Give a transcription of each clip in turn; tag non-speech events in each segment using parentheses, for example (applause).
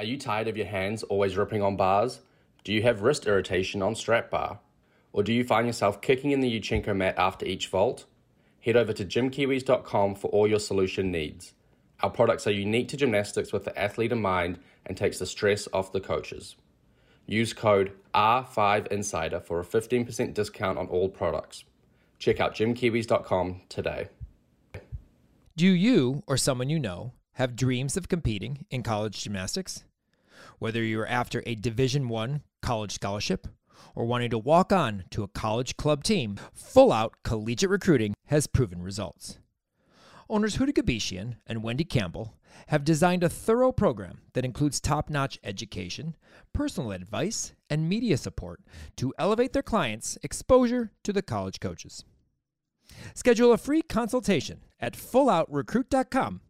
Are you tired of your hands always ripping on bars? Do you have wrist irritation on strap bar? Or do you find yourself kicking in the Yurchenko mat after each vault? Head over to gymkiwis.com for all your solution needs. Our products are unique to gymnastics with the athlete in mind and takes the stress off the coaches. Use code R5Insider for a 15% discount on all products. Check out gymkiwis.com today. Do you or someone you know have dreams of competing in college gymnastics? Whether you're after a Division 1 college scholarship or wanting to walk on to a college club team, full out collegiate recruiting has proven results. Owners Huda Gabishian and Wendy Campbell have designed a thorough program that includes top notch education, personal advice, and media support to elevate their clients' exposure to the college coaches. Schedule a free consultation at fulloutrecruit.com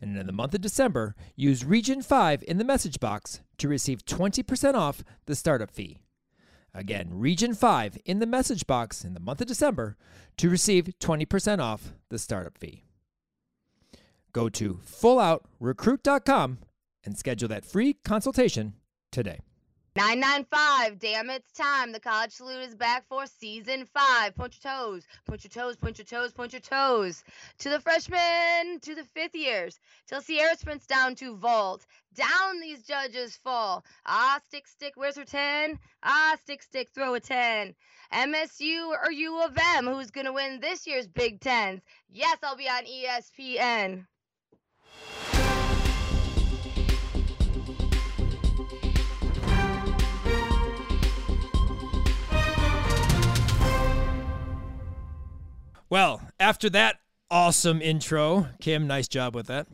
and in the month of December, use Region 5 in the message box to receive 20% off the startup fee. Again, Region 5 in the message box in the month of December to receive 20% off the startup fee. Go to fulloutrecruit.com and schedule that free consultation today. 995, damn it's time. The College Salute is back for season five. Point your toes, point your toes, point your toes, point your toes. To the freshmen, to the fifth years, till Sierra sprints down to vault. Down these judges fall. Ah, stick, stick, where's her 10? Ah, stick, stick, throw a 10. MSU or U of M, who's going to win this year's Big Tens? Yes, I'll be on ESPN. Well, after that awesome intro, Kim, nice job with that.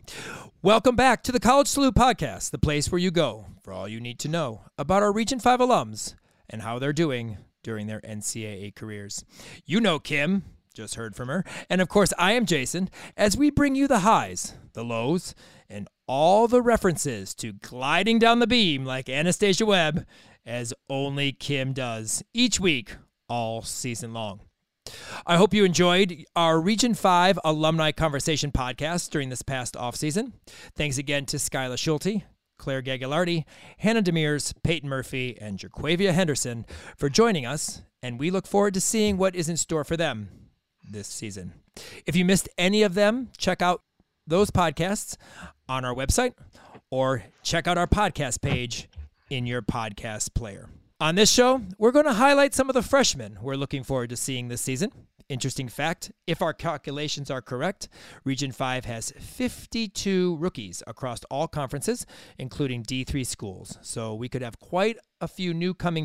Welcome back to the College Salute Podcast, the place where you go for all you need to know about our Region 5 alums and how they're doing during their NCAA careers. You know Kim, just heard from her. And of course, I am Jason, as we bring you the highs, the lows, and all the references to gliding down the beam like Anastasia Webb, as only Kim does each week, all season long. I hope you enjoyed our Region 5 Alumni Conversation podcast during this past off season. Thanks again to Skyla Schulte, Claire Gagliardi, Hannah Demers, Peyton Murphy, and Jaquavia Henderson for joining us, and we look forward to seeing what is in store for them this season. If you missed any of them, check out those podcasts on our website or check out our podcast page in your podcast player. On this show, we're going to highlight some of the freshmen we're looking forward to seeing this season. Interesting fact if our calculations are correct, Region 5 has 52 rookies across all conferences, including D3 schools. So we could have quite a few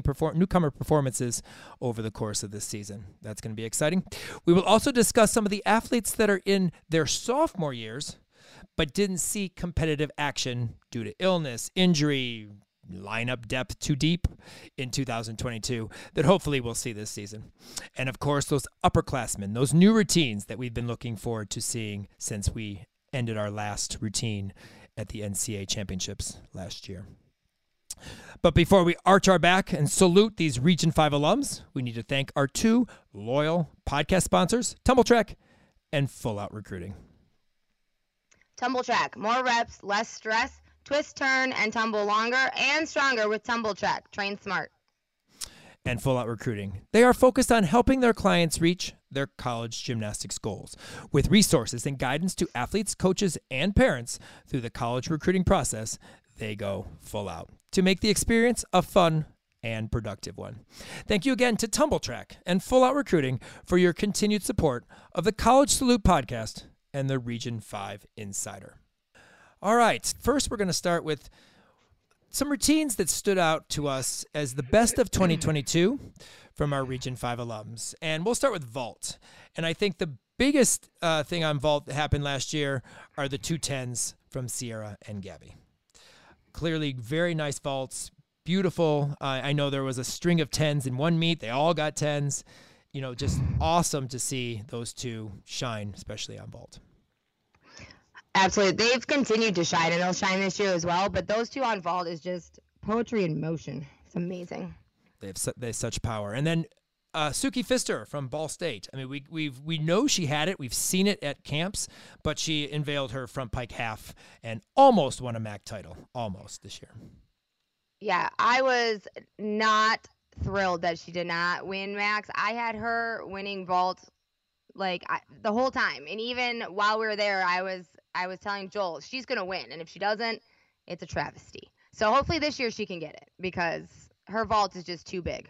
perform- newcomer performances over the course of this season. That's going to be exciting. We will also discuss some of the athletes that are in their sophomore years but didn't see competitive action due to illness, injury, lineup depth too deep in 2022 that hopefully we'll see this season. And of course, those upperclassmen, those new routines that we've been looking forward to seeing since we ended our last routine at the NCAA championships last year. But before we arch our back and salute these Region 5 alums, we need to thank our two loyal podcast sponsors, Tumbl Trak and Full Out Recruiting. Tumbl Trak, more reps, less stress twist, turn, and tumble longer and stronger with Tumbl Trak. Train smart. And full out recruiting. They are focused on helping their clients reach their college gymnastics goals with resources and guidance to athletes, coaches, and parents through the college recruiting process. They go full out to make the experience a fun and productive one. Thank you again to Tumbl Trak and Full Out Recruiting for your continued support of the College Salute podcast and the Region 5 Insider. All right. First, we're going to start with some routines that stood out to us as the best of 2022 from our Region 5 alums. And we'll start with Vault. And I think the biggest uh, thing on Vault that happened last year are the two tens from Sierra and Gabby. Clearly, very nice vaults, beautiful. Uh, I know there was a string of tens in one meet, they all got tens. You know, just awesome to see those two shine, especially on Vault. Absolutely. They've continued to shine and they'll shine this year as well. But those two on vault is just poetry in motion. It's amazing. They have, su- they have such power. And then uh, Suki Pfister from Ball State. I mean, we we we know she had it. We've seen it at camps, but she unveiled her front pike half and almost won a MAC title, almost this year. Yeah, I was not thrilled that she did not win MACs. I had her winning vault like I, the whole time, and even while we were there, I was I was telling Joel she's gonna win, and if she doesn't, it's a travesty. So hopefully this year she can get it because her vault is just too big.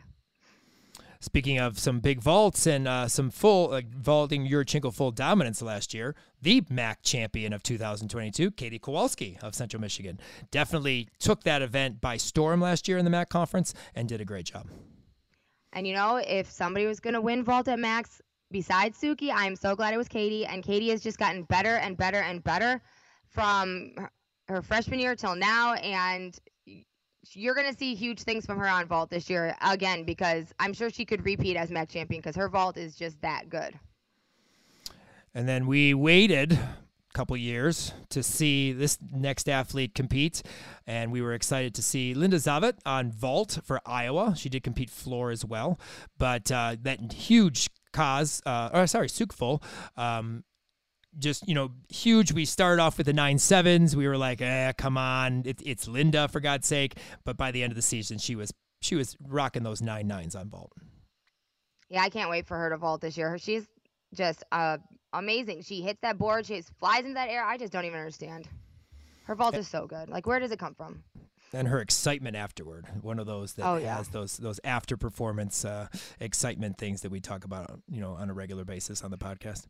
Speaking of some big vaults and uh, some full like vaulting Yurchenko full dominance last year, the MAC champion of 2022, Katie Kowalski of Central Michigan, definitely took that event by storm last year in the MAC conference and did a great job. And you know, if somebody was going to win vault at MACs besides Suki, I'm so glad it was Katie. And Katie has just gotten better and better and better from her freshman year till now. And you're going to see huge things from her on vault this year again because I'm sure she could repeat as MAC champion because her vault is just that good. And then we waited a couple years to see this next athlete compete, and we were excited to see Linda Zavet on vault for Iowa. She did compete floor as well, but uh, that huge cause, uh, or sorry, Tsuk full, um, just you know huge. We started off with the nine sevens. We were like, eh, come on, it, it's Linda for God's sake. But by the end of the season, she was she was rocking those nine nines on vault. Yeah, I can't wait for her to vault this year. She's just uh, amazing. She hits that board, she flies in that air. I just don't even understand. Her vault is so good. Like, where does it come from? And her excitement afterward one of those that oh, yeah. has those those after performance uh, excitement things that we talk about you know on a regular basis on the podcast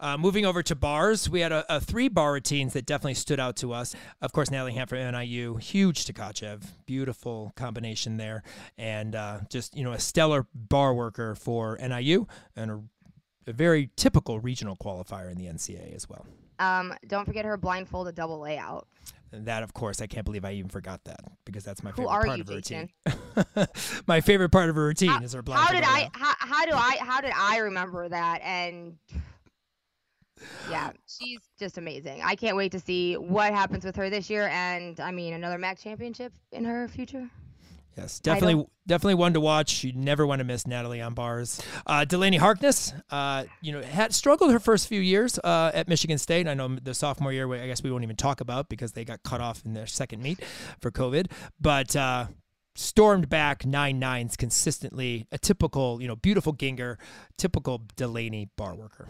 uh, moving over to bars, we had a, a, three bar routines that definitely stood out to us. Of course, Natalie Hamp NIU, huge Tkachev, beautiful combination there, and uh, just you know a stellar bar worker for NIU and a, a very typical regional qualifier in the NCAA as well. Um, don't forget her blindfolded double layout. That, of course, I can't believe I even forgot that because that's my Who favorite part you, of her Jason? routine. (laughs) my favorite part of her routine how, is her blind. How did I? How, how do I? How did I remember that? And yeah, she's just amazing. I can't wait to see what happens with her this year, and I mean another MAC championship in her future. Yes, definitely, definitely one to watch. You never want to miss Natalie on bars. Uh, Delaney Harkness, uh, you know, had struggled her first few years uh, at Michigan State. I know the sophomore year, I guess we won't even talk about because they got cut off in their second meet for COVID. But uh, stormed back nine nines consistently. A typical, you know, beautiful Ginger, typical Delaney bar worker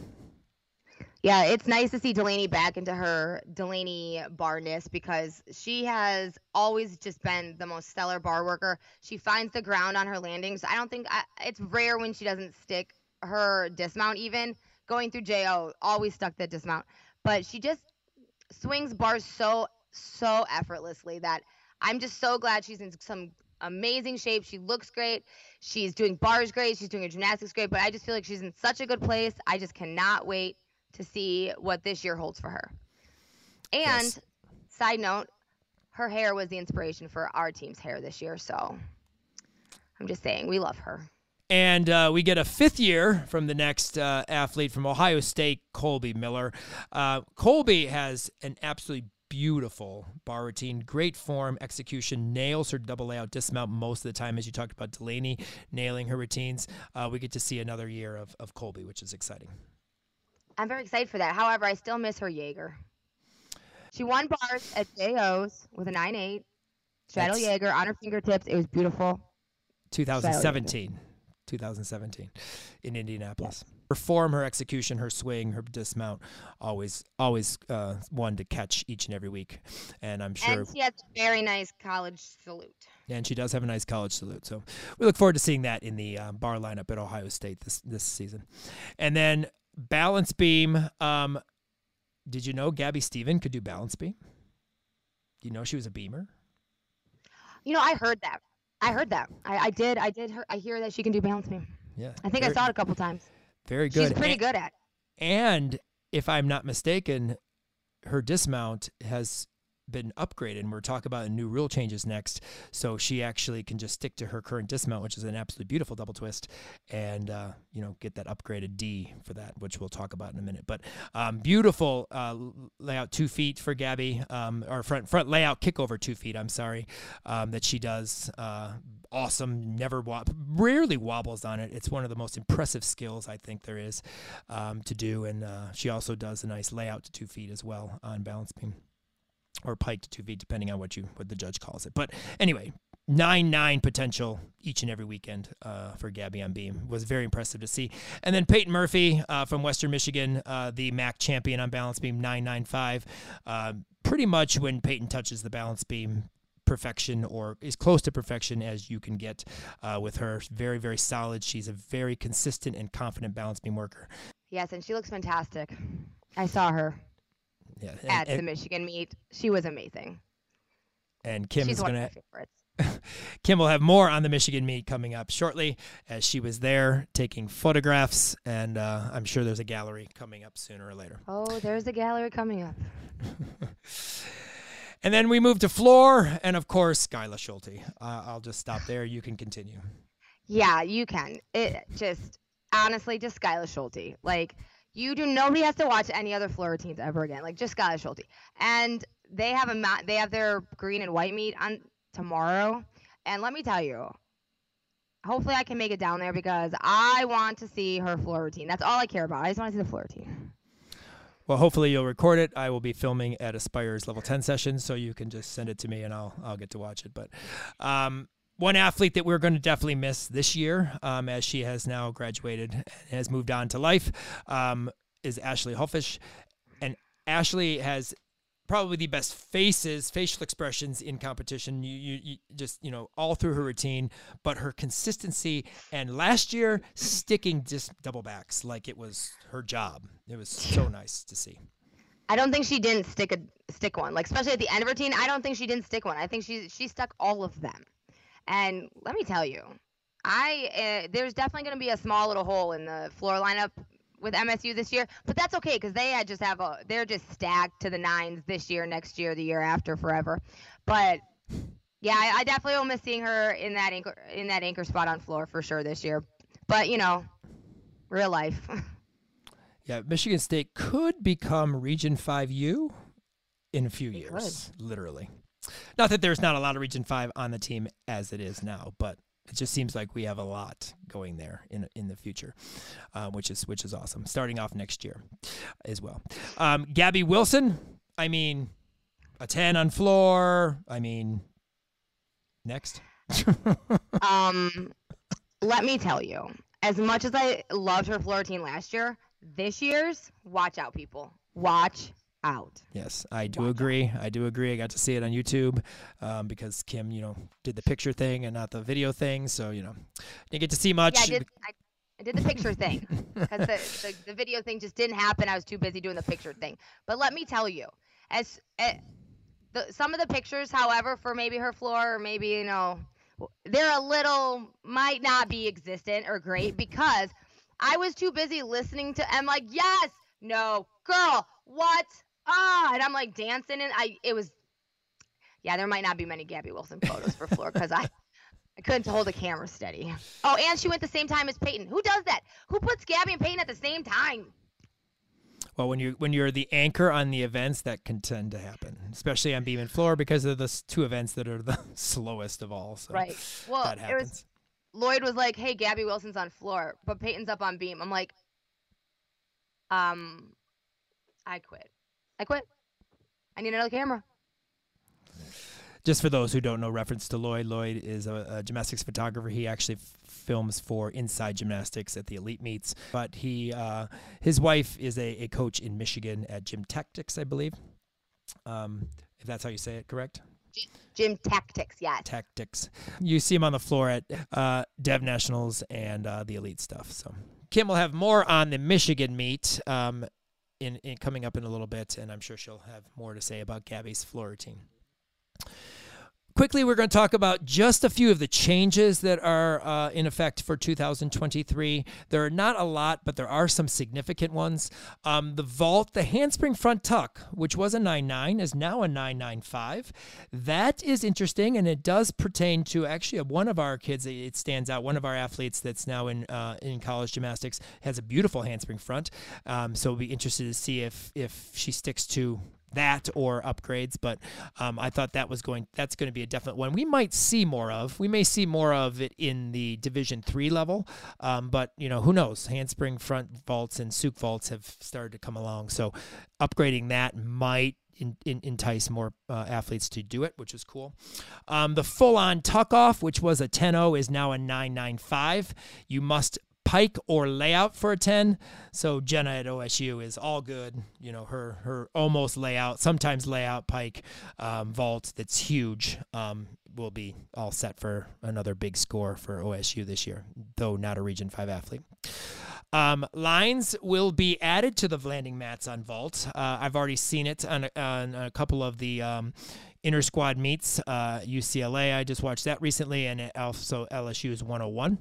yeah, it's nice to see Delaney back into her Delaney barness because she has always just been the most stellar bar worker. She finds the ground on her landings. I don't think I, it's rare when she doesn't stick her dismount even going through JO. Always stuck the dismount, but she just swings bars so so effortlessly that I'm just so glad she's in some amazing shape. She looks great. She's doing bars great. She's doing her gymnastics great. But I just feel like she's in such a good place. I just cannot wait to see what this year holds for her. And yes. side note, her hair was the inspiration for our team's hair this year. So I'm just saying, we love her. And uh, we get a fifth year from the next uh, athlete from Ohio State, Colby Miller. Uh, Colby has an absolutely beautiful bar routine, great form, execution, nails her double layout dismount most of the time, as you talked about Delaney nailing her routines. Uh, we get to see another year of, of Colby, which is exciting. I'm very excited for that. However, I still miss her Jaeger. She won bars at JO's with a 9-8. Straddle Jaeger on her fingertips. It was beautiful. 2017. 2017 in Indianapolis. Yes. Her form, her execution, her swing, her dismount, always, always uh, one to catch each and every week. And I'm sure. And she has a very nice college salute. And she does have a nice college salute. So we look forward to seeing that in the uh, bar lineup at Ohio State this this season. And then balance beam. Um, did you know Gabby Steven could do balance beam? Do you know she was a beamer? You know, I heard that. I heard that. I, I did. I did. Hear, I hear that she can do balance beam. Yeah. I think very, I saw it a couple times. Very good. She's pretty and, good at. It. And if I'm not mistaken, her dismount has been upgraded and we're talking about new rule changes next so she actually can just stick to her current dismount which is an absolutely beautiful double twist and uh, you know get that upgraded d for that which we'll talk about in a minute but um, beautiful uh, layout two feet for gabby um, or front front layout kick over two feet i'm sorry um, that she does uh, awesome. Never rarely wobbles on it. It's one of the most impressive skills I think there is um, to do. And uh, she also does a nice layout to two feet as well on balance beam or pike to two feet, depending on what you what the judge calls it. But anyway, nine nine potential each and every weekend uh, for Gabby on beam was very impressive to see. And then Peyton Murphy uh, from Western Michigan, uh, the MAC champion on balance beam, nine nine five. Uh, pretty much when Peyton touches the balance beam. Perfection or as close to perfection as you can get uh, with her. Very, very solid. She's a very consistent and confident balance beam worker. Yes, and she looks fantastic. I saw her Yeah, and, at the Michigan meet. She was amazing. and Kim She's is one going of to my favorites. (laughs) Kim will have more on the Michigan meet coming up shortly as she was there taking photographs, and uh, I'm sure there's a gallery coming up sooner or later. Oh, there's a gallery coming up. (laughs) And then we move to floor, and of course, Skyla Schulte. Uh, I'll just stop there. You can continue. Yeah, you can. It just honestly, just Skyla Schulte. Like you do. Nobody has to watch any other floor routines ever again. Like just Skyla Schulte. And they have a ma- they have their green and white meet on tomorrow. And let me tell you, hopefully I can make it down there because I want to see her floor routine. That's all I care about. I just want to see the floor routine. Well, hopefully you'll record it. I will be filming at Aspire's level 10 session, so you can just send it to me and I'll I'll get to watch it. But um, one athlete that we're going to definitely miss this year, um, as she has now graduated and has moved on to life, um, is Ashley Hoffish. And Ashley has probably the best faces, facial expressions in competition. You, you, you just, you know, all through her routine, but her consistency and last year sticking just double backs like it was her job. It was so nice to see. I don't think she didn't stick a stick one. Like especially at the end of her routine, I don't think she didn't stick one. I think she she stuck all of them. And let me tell you, I uh, there's definitely going to be a small little hole in the floor lineup with MSU this year, but that's okay because they just have a they're just stacked to the nines this year, next year, the year after, forever. But yeah, I, I definitely will miss seeing her in that anchor in that anchor spot on floor for sure this year. But you know, real life. (laughs) Yeah, Michigan State could become Region 5U in a few They years, literally. Not that there's not a lot of Region 5 on the team as it is now, but it just seems like we have a lot going there in in the future, uh, which is which is awesome. Starting off next year as well. Um, Gabby Wilson, I mean, a 10 on floor. I mean, next. (laughs) Um, let me tell you, as much as I loved her floor routine last year, this year's watch out, people. Watch out. Yes, I do Watch out. agree. I do agree. I got to see it on YouTube um, because Kim, you know, did the picture thing and not the video thing. So, you know, didn't get to see much. Yeah, I did. I, I did the picture thing because the, the the video thing just didn't happen. I was too busy doing the picture thing. But let me tell you, as uh, the some of the pictures, however, for maybe her floor or maybe you know, they're a little might not be existent or great because I was too busy listening to. I'm like, yes, no, girl, what? Ah, and I'm like dancing, and I it was. Yeah, there might not be many Gabby Wilson photos for floor because I I couldn't hold a camera steady. Oh, and she went the same time as Peyton. Who does that? Who puts Gabby and Peyton at the same time? well, when you when you're the anchor on the events, that can tend to happen, especially on beam and floor because of the two events that are the (laughs) slowest of all. So Right. Well, that it happens. was Lloyd was like, "Hey, Gabby Wilson's on floor, but Peyton's up on beam." I'm like, um, I quit. I quit. I need another camera. Just for those who don't know, reference to Lloyd. Lloyd is a, a gymnastics photographer. He actually films for Inside Gymnastics at the elite meets. But he, uh, his wife is a, a coach in Michigan at Gym Tactics, I believe. Um, if that's how you say it, correct? Gym tactics, yes. Tactics. You see him on the floor at uh, Dev Nationals and uh, the elite stuff. So Kim will have more on the Michigan meet um, in, in coming up in a little bit, and I'm sure she'll have more to say about Gabby's floor routine. Quickly, we're going to talk about just a few of the changes that are uh, in effect for 2023. There are not a lot, but there are some significant ones. Um, the vault, the handspring front tuck, which was a 9.9, is now a 9.95. That is interesting, and it does pertain to actually one of our kids. It stands out. One of our athletes that's now in uh, in college gymnastics has a beautiful handspring front. Um, so we'll be interested to see if if she sticks to that or upgrades. But um, I thought that was going that's going to be a definite one. We might see more of. We may see more of it in the Division Three level, um, but you know who knows? Handspring front vaults and Tsuk vaults have started to come along, so upgrading that might in, in, entice more uh, athletes to do it, which is cool. Um, the full on tuck off, which was a 10 0, is now a 995. You must pike or layout for a 10. So Jenna at OSU is all good. You know, her her almost layout, sometimes layout pike um, vault that's huge um, will be all set for another big score for OSU this year, though not a Region 5 athlete. Um, lines will be added to the landing mats on vault. Uh, I've already seen it on, on a couple of the um, inter squad meets. Uh, UCLA, I just watched that recently, and also LSU's 101.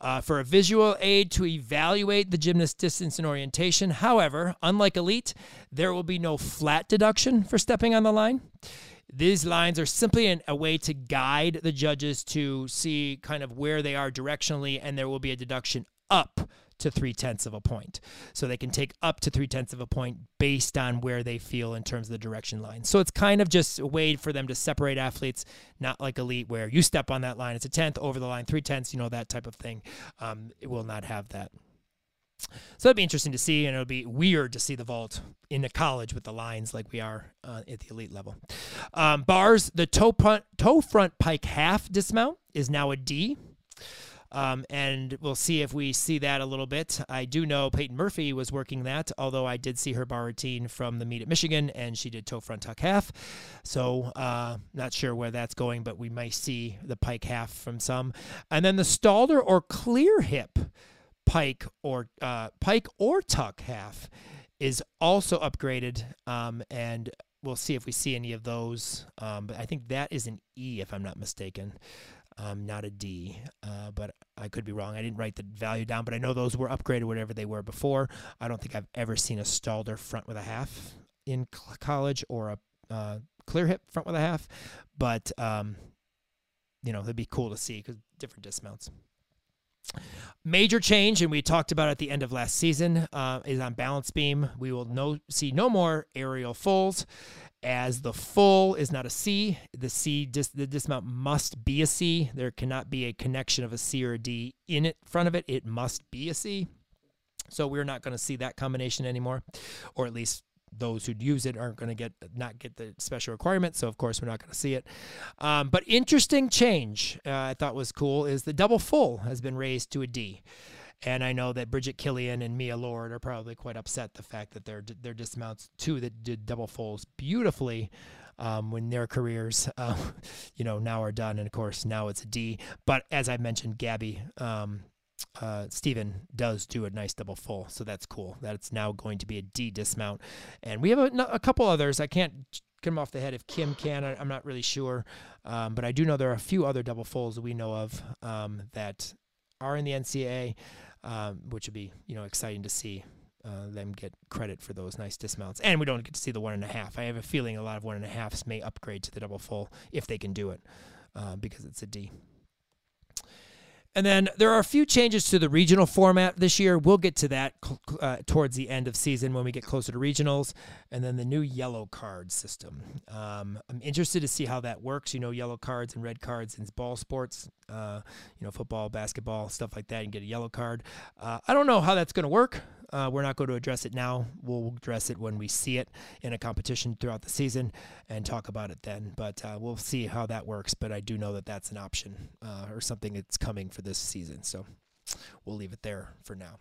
Uh, for a visual aid to evaluate the gymnast distance and orientation. However, unlike elite, there will be no flat deduction for stepping on the line. These lines are simply an, a way to guide the judges to see kind of where they are directionally, and there will be a deduction up to three tenths of a point. So they can take up to three tenths of a point based on where they feel in terms of the direction line. So it's kind of just a way for them to separate athletes, not like elite where you step on that line, it's a tenth over the line, three tenths, you know, that type of thing. Um, it will not have that. So that'd be interesting to see, and it'll be weird to see the vault in the college with the lines like we are uh, at the elite level. Um, bars, the toe front, toe front pike half dismount is now a D. Um, and we'll see if we see that a little bit. I do know Peyton Murphy was working that, although I did see her bar routine from the meet at Michigan, and she did toe front tuck half. So uh, not sure where that's going, but we might see the pike half from some. And then the Stalder or clear hip pike or uh, pike or tuck half is also upgraded, um, and we'll see if we see any of those. Um, but I think that is an E, if I'm not mistaken um, not a D. Uh, but I could be wrong. I didn't write the value down, but I know those were upgraded whatever they were before. I don't think I've ever seen a Stalder front with a half in college or a uh, clear hip front with a half, but um, you know it'd be cool to see because different dismounts. Major change, and we talked about at the end of last season, uh, is on balance beam. We will no see no more aerial fulls as the full is not a C. The C dis, the dismount must be a C. There cannot be a connection of a C or a D in it front of it. It must be a C. So we're not going to see that combination anymore, or at least those who use it aren't going to get not get the special requirement. So of course we're not going to see it. Um, but interesting change uh, I thought was cool is the double full has been raised to a D. And I know that Bridget Killian and Mia Lord are probably quite upset the fact that their their dismounts two that did double fulls beautifully um, when their careers, (laughs) uh, you know, now are done. And of course, now it's a D. But as I mentioned, Gabby, um, uh, Stephen does do a nice double full, so that's cool. That's now going to be a D dismount, and we have a, a couple others. I can't come off the head if Kim can. I, am not really sure, um, but I do know there are a few other double fulls that we know of um, that are in the NCAA um, which would be you know exciting to see uh, them get credit for those nice dismounts. And we don't get to see the one and a half. I have a feeling a lot of one and a halfs may upgrade to the double full if they can do it uh, because it's a D. And then there are a few changes to the regional format this year. We'll get to that uh, towards the end of season when we get closer to regionals. And then the new yellow card system. Um, I'm interested to see how that works. You know, yellow cards and red cards in ball sports, uh, you know, football, basketball, stuff like that. and get a yellow card. Uh, I don't know how that's going to work. Uh, we're not going to address it now. We'll address it when we see it in a competition throughout the season and talk about it then. But uh, we'll see how that works. But I do know that that's an option uh, or something that's coming for this season. So we'll leave it there for now.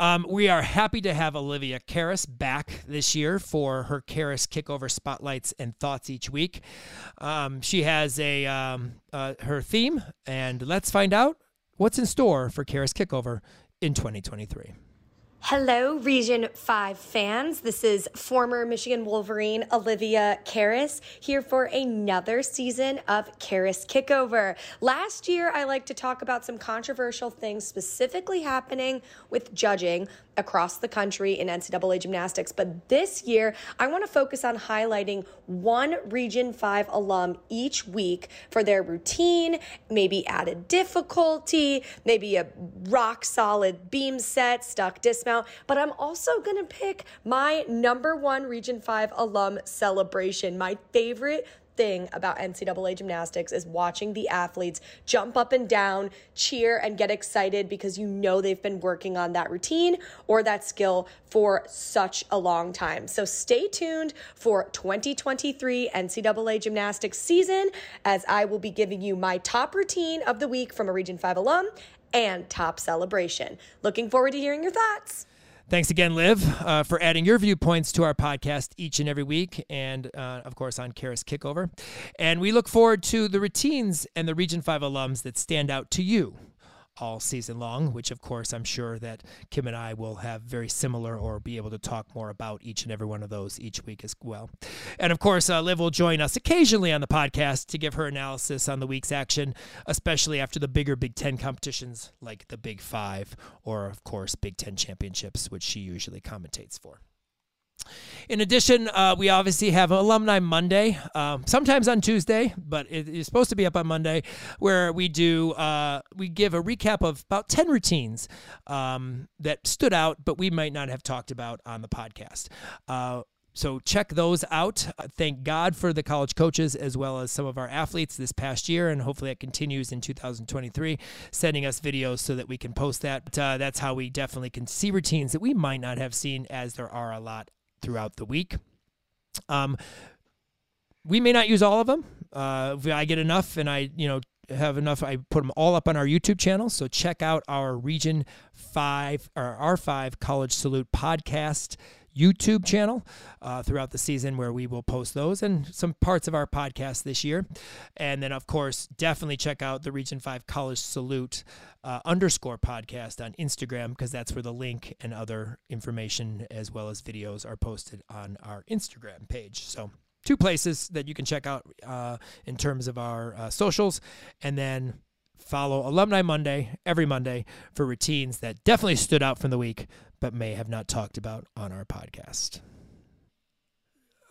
Um, we are happy to have Olivia Karas back this year for her Karas Kickover spotlights and thoughts each week. Um, she has a um, uh, her theme, and let's find out what's in store for Karas Kickover in 2023. Hello, Region 5 fans. This is former Michigan Wolverine Olivia Karas here for another season of Karas Kickover. Last year, I like to talk about some controversial things specifically happening with judging across the country in NCAA gymnastics. But this year, I want to focus on highlighting one Region 5 alum each week for their routine, maybe added difficulty, maybe a rock solid beam set, stuck dismount but I'm also going to pick my number one Region 5 alum celebration, my favorite thing about NCAA gymnastics is watching the athletes jump up and down, cheer, and get excited because you know they've been working on that routine or that skill for such a long time. So stay tuned for 2023 NCAA gymnastics season as I will be giving you my top routine of the week from a Region 5 alum and top celebration. Looking forward to hearing your thoughts. Thanks again, Liv, uh, for adding your viewpoints to our podcast each and every week, and uh, of course on Karas Kickover. And we look forward to the routines and the Region 5 alums that stand out to you all season long, which of course I'm sure that Kim and I will have very similar or be able to talk more about each and every one of those each week as well. And of course, uh, Liv will join us occasionally on the podcast to give her analysis on the week's action, especially after the bigger Big Ten competitions like the Big Five or, of course, Big Ten championships, which she usually commentates for. In addition, uh, we obviously have Alumni Monday, um, sometimes on Tuesday, but it is supposed to be up on Monday, where we do uh, we give a recap of about ten routines um, that stood out, but we might not have talked about on the podcast. Uh, so check those out. Uh, thank God for the college coaches as well as some of our athletes this past year, and hopefully it continues in 2023, sending us videos so that we can post that. But, uh, that's how we definitely can see routines that we might not have seen, as there are a lot throughout the week. Um, we may not use all of them. Uh, if I get enough and I, you know, have enough, I put them all up on our YouTube channel. So check out our Region 5 or R5 College Salute podcast YouTube channel uh, throughout the season where we will post those and some parts of our podcast this year. And then, of course, definitely check out the Region 5 College Salute uh, underscore podcast on Instagram because that's where the link and other information as well as videos are posted on our Instagram page. So, two places that you can check out uh, in terms of our uh, socials. And then follow Alumni Monday every Monday for routines that definitely stood out from the week, but may have not talked about on our podcast.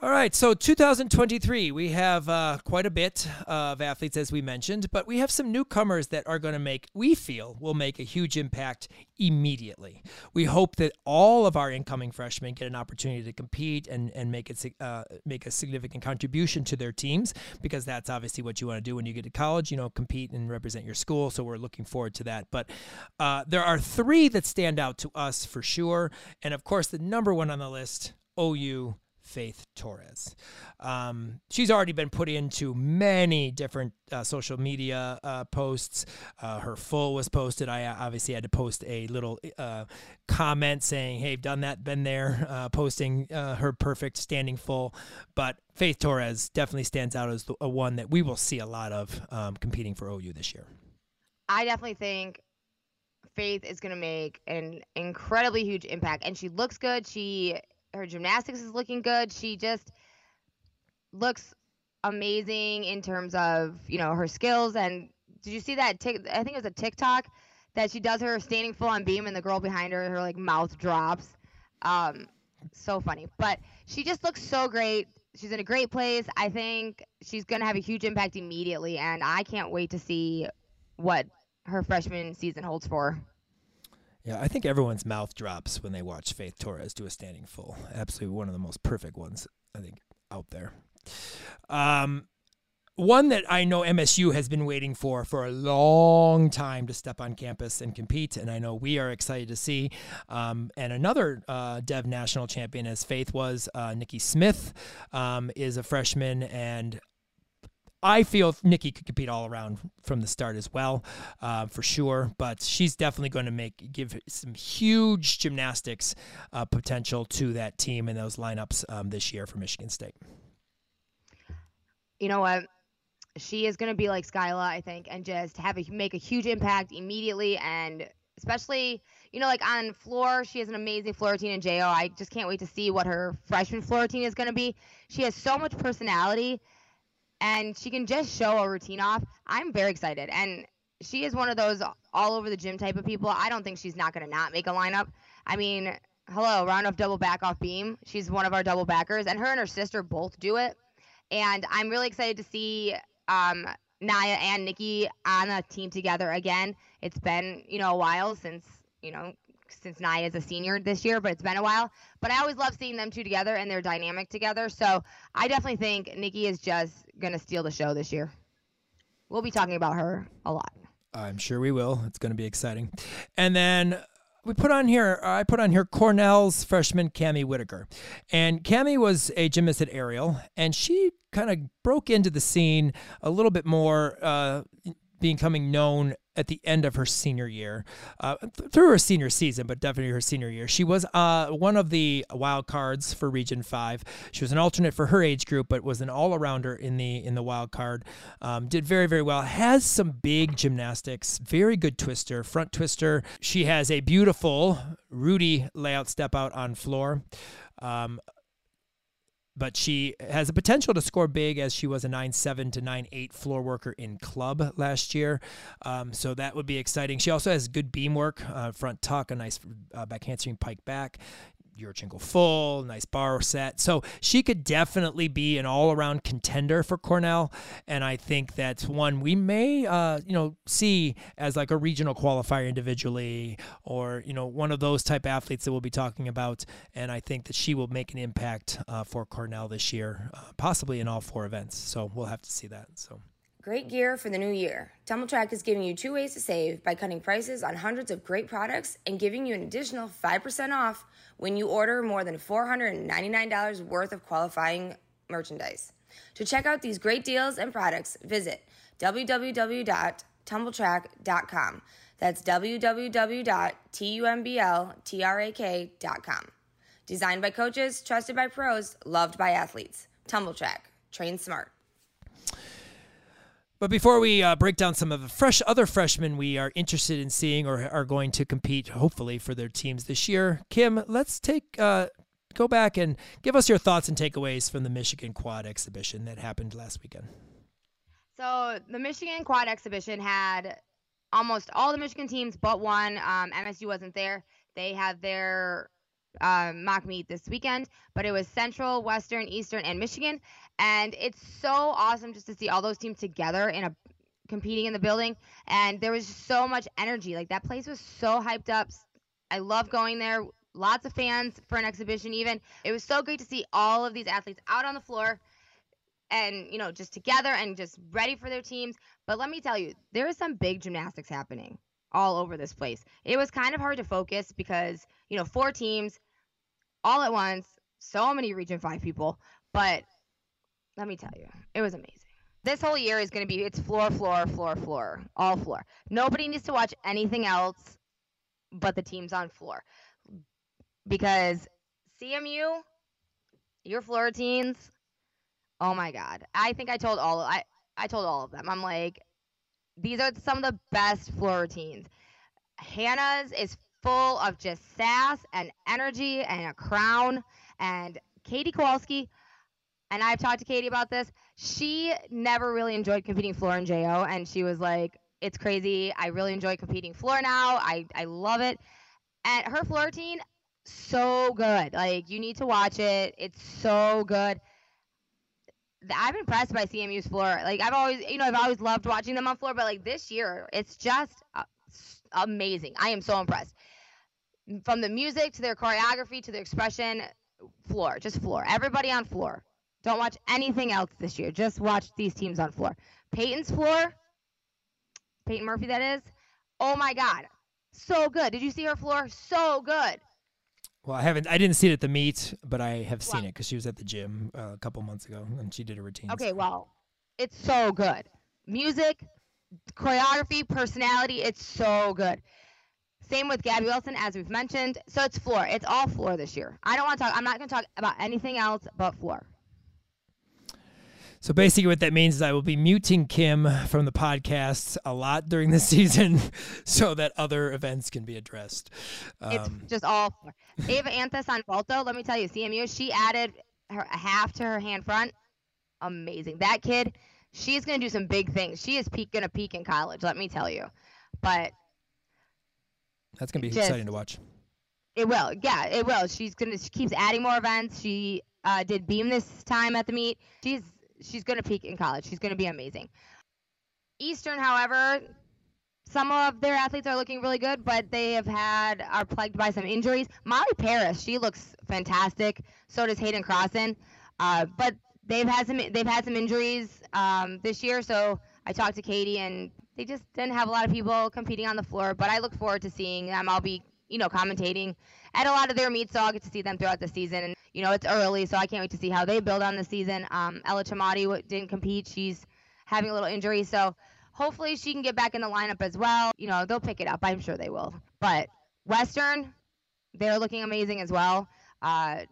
All right, so 2023, we have uh, quite a bit of athletes, as we mentioned, but we have some newcomers that are going to make, we feel, will make a huge impact immediately. We hope that all of our incoming freshmen get an opportunity to compete and, and make it uh, make a significant contribution to their teams, because that's obviously what you want to do when you get to college. You know, compete and represent your school. So we're looking forward to that. But uh, there are three that stand out to us for sure, and of course, the number one on the list, OU Faith Torres. Um, she's already been put into many different uh, social media uh, posts. Uh, her full was posted. I uh, obviously had to post a little uh, comment saying, "Hey, done that, been there." Uh, posting her perfect standing full, but Faith Torres definitely stands out as the, a one that we will see a lot of um, competing for OU this year. I definitely think Faith is going to make an incredibly huge impact, and she looks good. She her gymnastics is looking good. She just looks amazing in terms of you know her skills. And did you see that? Tic- I think it was a TikTok that she does her standing full on beam, and the girl behind her, her like mouth drops. Um, so funny, but she just looks so great. She's in a great place. I think she's gonna have a huge impact immediately, and I can't wait to see what her freshman season holds for. Yeah, I think everyone's mouth drops when they watch Faith Torres do a standing full. Absolutely one of the most perfect ones, I think, out there. Um, one that I know MSU has been waiting for for a long time to step on campus and compete, and I know we are excited to see. Um, and another uh, Dev national champion, as Faith was, uh, Nikki Smith, um, is a freshman, and I feel Nikki could compete all around from the start as well, uh, for sure. But she's definitely going to make give some huge gymnastics uh, potential to that team and those lineups um, this year for Michigan State. You know what? She is going to be like Skyla, I think, and just have a make a huge impact immediately, and especially you know like on floor, she has an amazing floor routine in JO. I just can't wait to see what her freshman floor routine is going to be. She has so much personality and she can just show a routine off. I'm very excited. And she is one of those all over the gym type of people. I don't think she's not going to not make a lineup. I mean, hello, round off double back off beam. She's one of our double backers, and her and her sister both do it. And I'm really excited to see um, Naya and Nikki on a team together again. It's been, you know, a while since, you know, since Nia's a senior this year, but it's been a while. But I always love seeing them two together and their dynamic together. So I definitely think Nikki is just gonna steal the show this year. We'll be talking about her a lot. I'm sure we will. It's going to be exciting. And then we put on here, I put on here Cornell's freshman Cami Whitaker. And Cami was a gymnast at Ariel, and she kind of broke into the scene a little bit more, uh, becoming known at the end of her senior year, uh, th- through her senior season, but definitely her senior year. She was uh, one of the wild cards for Region Five. She was an alternate for her age group, but was an all arounder in the in the wild card. Um, did very very well. Has some big gymnastics. Very good twister, front twister. She has a beautiful Rudy layout step out on floor. Um, but she has a potential to score big as she was a 9-7 to 9-8 floor worker in club last year. Um, so that would be exciting. She also has good beam work, uh, front tuck, a nice uh, back handspring pike back. Yurchenko full, nice bar set. So she could definitely be an all-around contender for Cornell, and I think that's one we may, uh, you know, see as like a regional qualifier individually, or you know, one of those type athletes that we'll be talking about. And I think that she will make an impact uh, for Cornell this year, uh, possibly in all four events. So we'll have to see that. So. Great gear for the new year. Tumbl Trak is giving you two ways to save by cutting prices on hundreds of great products and giving you an additional 5% off when you order more than $499 worth of qualifying merchandise. To check out these great deals and products, visit www.tumbltrak.com. That's www.tumbltrak.com. Designed by coaches, trusted by pros, loved by athletes. Tumbl Trak. Train smart. But before we uh, break down some of the fresh other freshmen we are interested in seeing or are going to compete, hopefully, for their teams this year, Kim, let's take uh, go back and give us your thoughts and takeaways from the Michigan Quad Exhibition that happened last weekend. So the Michigan Quad Exhibition had almost all the Michigan teams but one. Um, MSU wasn't there. They had their um, mock meet this weekend, but it was Central, Western, Eastern, and Michigan. And it's so awesome just to see all those teams together in a competing in the building. And there was so much energy. Like that place was so hyped up. I love going there. Lots of fans for an exhibition, even. It was so great to see all of these athletes out on the floor and, you know, just together and just ready for their teams. But let me tell you, there is some big gymnastics happening all over this place. It was kind of hard to focus because, you know, four teams all at once, so many Region 5 people. But let me tell you, it was amazing. This whole year is going to be it's floor, floor, floor, floor, all floor. Nobody needs to watch anything else but the teams on floor. Because CMU, your floor routines, oh my God. I think I told all I, I told all of them. I'm like, these are some of the best floor routines. Hannah's is full of just sass and energy and a crown. And Katie Kowalski, and I've talked to Katie about this. She never really enjoyed competing floor in JO, and she was like, "It's crazy. I really enjoy competing floor now. I I love it." And her floor routine, so good. Like you need to watch it. It's so good. I'm impressed by CMU's floor. Like I've always, you know, I've always loved watching them on floor, but like this year, it's just uh, amazing. I am so impressed. From the music to their choreography to their expression, floor, just floor. Everybody on floor. Don't watch anything else this year. Just watch these teams on floor. Peyton's floor, Peyton Murphy, that is. Oh my God, so good. Did you see her floor? So good. Well, I haven't. I didn't see it at the meet, but I have seen it because she was at the gym uh, a couple months ago and she did a routine. Okay, well, it's so good. Music, choreography, personality. It's so good. Same with Gabby Wilson, as we've mentioned. So it's floor. It's all floor this year. I don't want to talk. I'm not going to talk about anything else but floor. So basically, what that means is I will be muting Kim from the podcast a lot during the (laughs) season, so that other events can be addressed. Um, it's just all. Ava Anthus on Balto. Let me tell you, CMU. She added her a half to her hand front. Amazing. That kid. She's gonna do some big things. She is peak gonna peak in college. Let me tell you. But that's gonna be just, exciting to watch. It will. Yeah, it will. She's gonna. She keeps adding more events. She uh, did beam this time at the meet. She's she's going to peak in college. She's going to be amazing. Eastern, however, some of their athletes are looking really good, but they have had are plagued by some injuries. Molly Paris, she looks fantastic. So does Hayden Crossan. Uh, but they've had some they've had some injuries um, this year. So I talked to Katie, and they just didn't have a lot of people competing on the floor. But I look forward to seeing them. I'll be you know commentating at a lot of their meets, so I'll get to see them throughout the season. And you know it's early, so I can't wait to see how they build on the season. Um, Ella Chamati didn't compete; she's having a little injury, so hopefully she can get back in the lineup as well. You know they'll pick it up. I'm sure they will. But Western, they're looking amazing as well. Uh,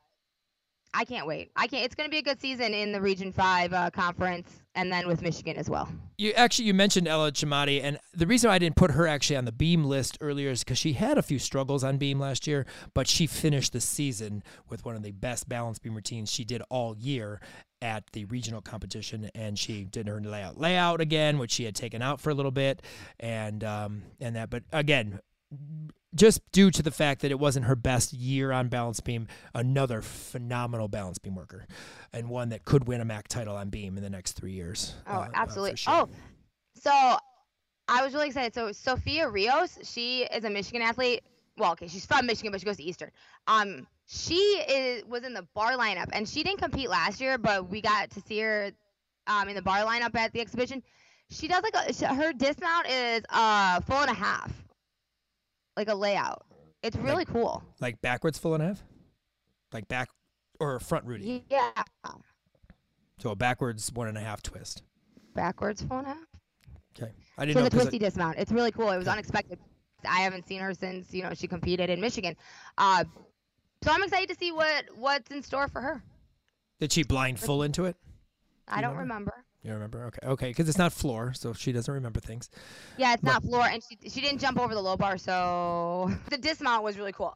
I can't wait. I can't. It's going to be a good season in the Region Five uh, conference, and then with Michigan as well. You actually you mentioned Ella Chamati, and the reason I didn't put her actually on the beam list earlier is because she had a few struggles on beam last year, but she finished the season with one of the best balance beam routines she did all year at the regional competition, and she did her layout layout again, which she had taken out for a little bit, and um, and that. But again, just due to the fact that it wasn't her best year on balance beam, another phenomenal balance beam worker, and one that could win a MAC title on beam in the next three years. Oh, uh, uh, absolutely. sure. Oh, so I was really excited. So Sophia Rios, she is a Michigan athlete. Well, okay, she's from Michigan, but she goes to Eastern. Um, she is was in the bar lineup, and she didn't compete last year, but we got to see her um, in the bar lineup at the exhibition. She does like a, her dismount is uh full and a half like a layout. It's really cool. like backwards full and a half, like back or front Rudy. Yeah. So a backwards one and a half twist. Backwards full and a half. Okay, I didn't So know. the 'cause I- twisty dismount. It's really cool. It was Okay. unexpected. I haven't seen her since you know she competed in Michigan. Uh, so I'm excited to see what what's in store for her. did she blind full into it? I don't remember? remember. You remember? Okay, okay, because it's not floor, so she doesn't remember things. Yeah, it's But- not floor, and she she didn't jump over the low bar, so (laughs) the dismount was really cool.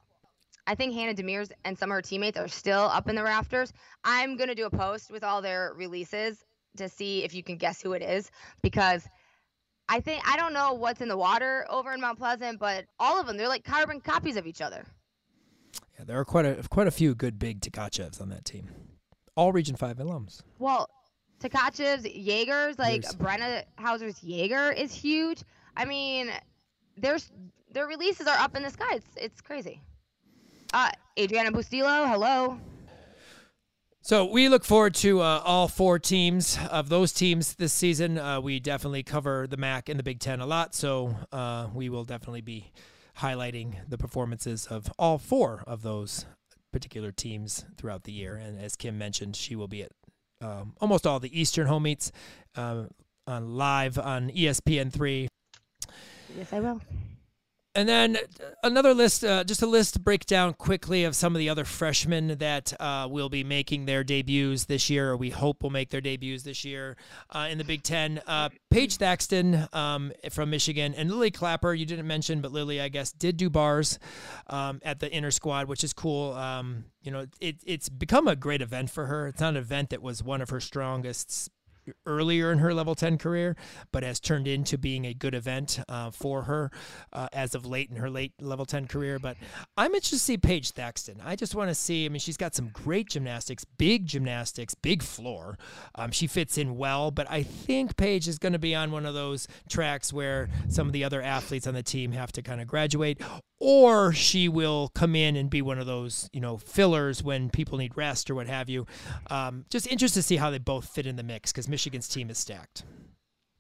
I think Hannah Demirs and some of her teammates are still up in the rafters. I'm gonna do a post with all their releases to see if you can guess who it is because I think I don't know what's in the water over in Mount Pleasant, but all of them they're like carbon copies of each other. Yeah, there are quite a quite a few good big Tkachevs on that team. All Region Five alums. Well, Tkachev's Jaegers, like Yes. Brenna Hauser's Jaeger is huge. I mean, there's their releases are up in the sky. It's it's crazy. Uh, Adriana Bustillo, hello. So we look forward to uh, all four teams of those teams this season. Uh, we definitely cover the MAC and the Big Ten a lot, so uh, we will definitely be highlighting the performances of all four of those particular teams throughout the year. And as Kim mentioned, she will be at um, almost all the Eastern home meets uh, on live on ESPN three. Yes, I will. And then another list, uh, just a list breakdown quickly of some of the other freshmen that uh, will be making their debuts this year, or we hope will make their debuts this year uh, in the Big Ten. Uh, Paige Thaxton um, from Michigan and Lily Clapper, you didn't mention, but Lily, I guess, did do bars um, at the inner squad, which is cool. Um, you know, it, it's become a great event for her. It's not an event that was one of her strongest earlier in her level 10 career, but has turned into being a good event uh, for her uh, as of late in her late level 10 career. But I'm interested to see Paige Thaxton. I just want to see, I mean, she's got some great gymnastics, big gymnastics, big floor. Um, she fits in well, but I think Paige is going to be on one of those tracks where some of the other athletes on the team have to kind of graduate or she will come in and be one of those, you know, fillers when people need rest or what have you. Um, just interested to see how they both fit in the mix because Michigan's team is stacked.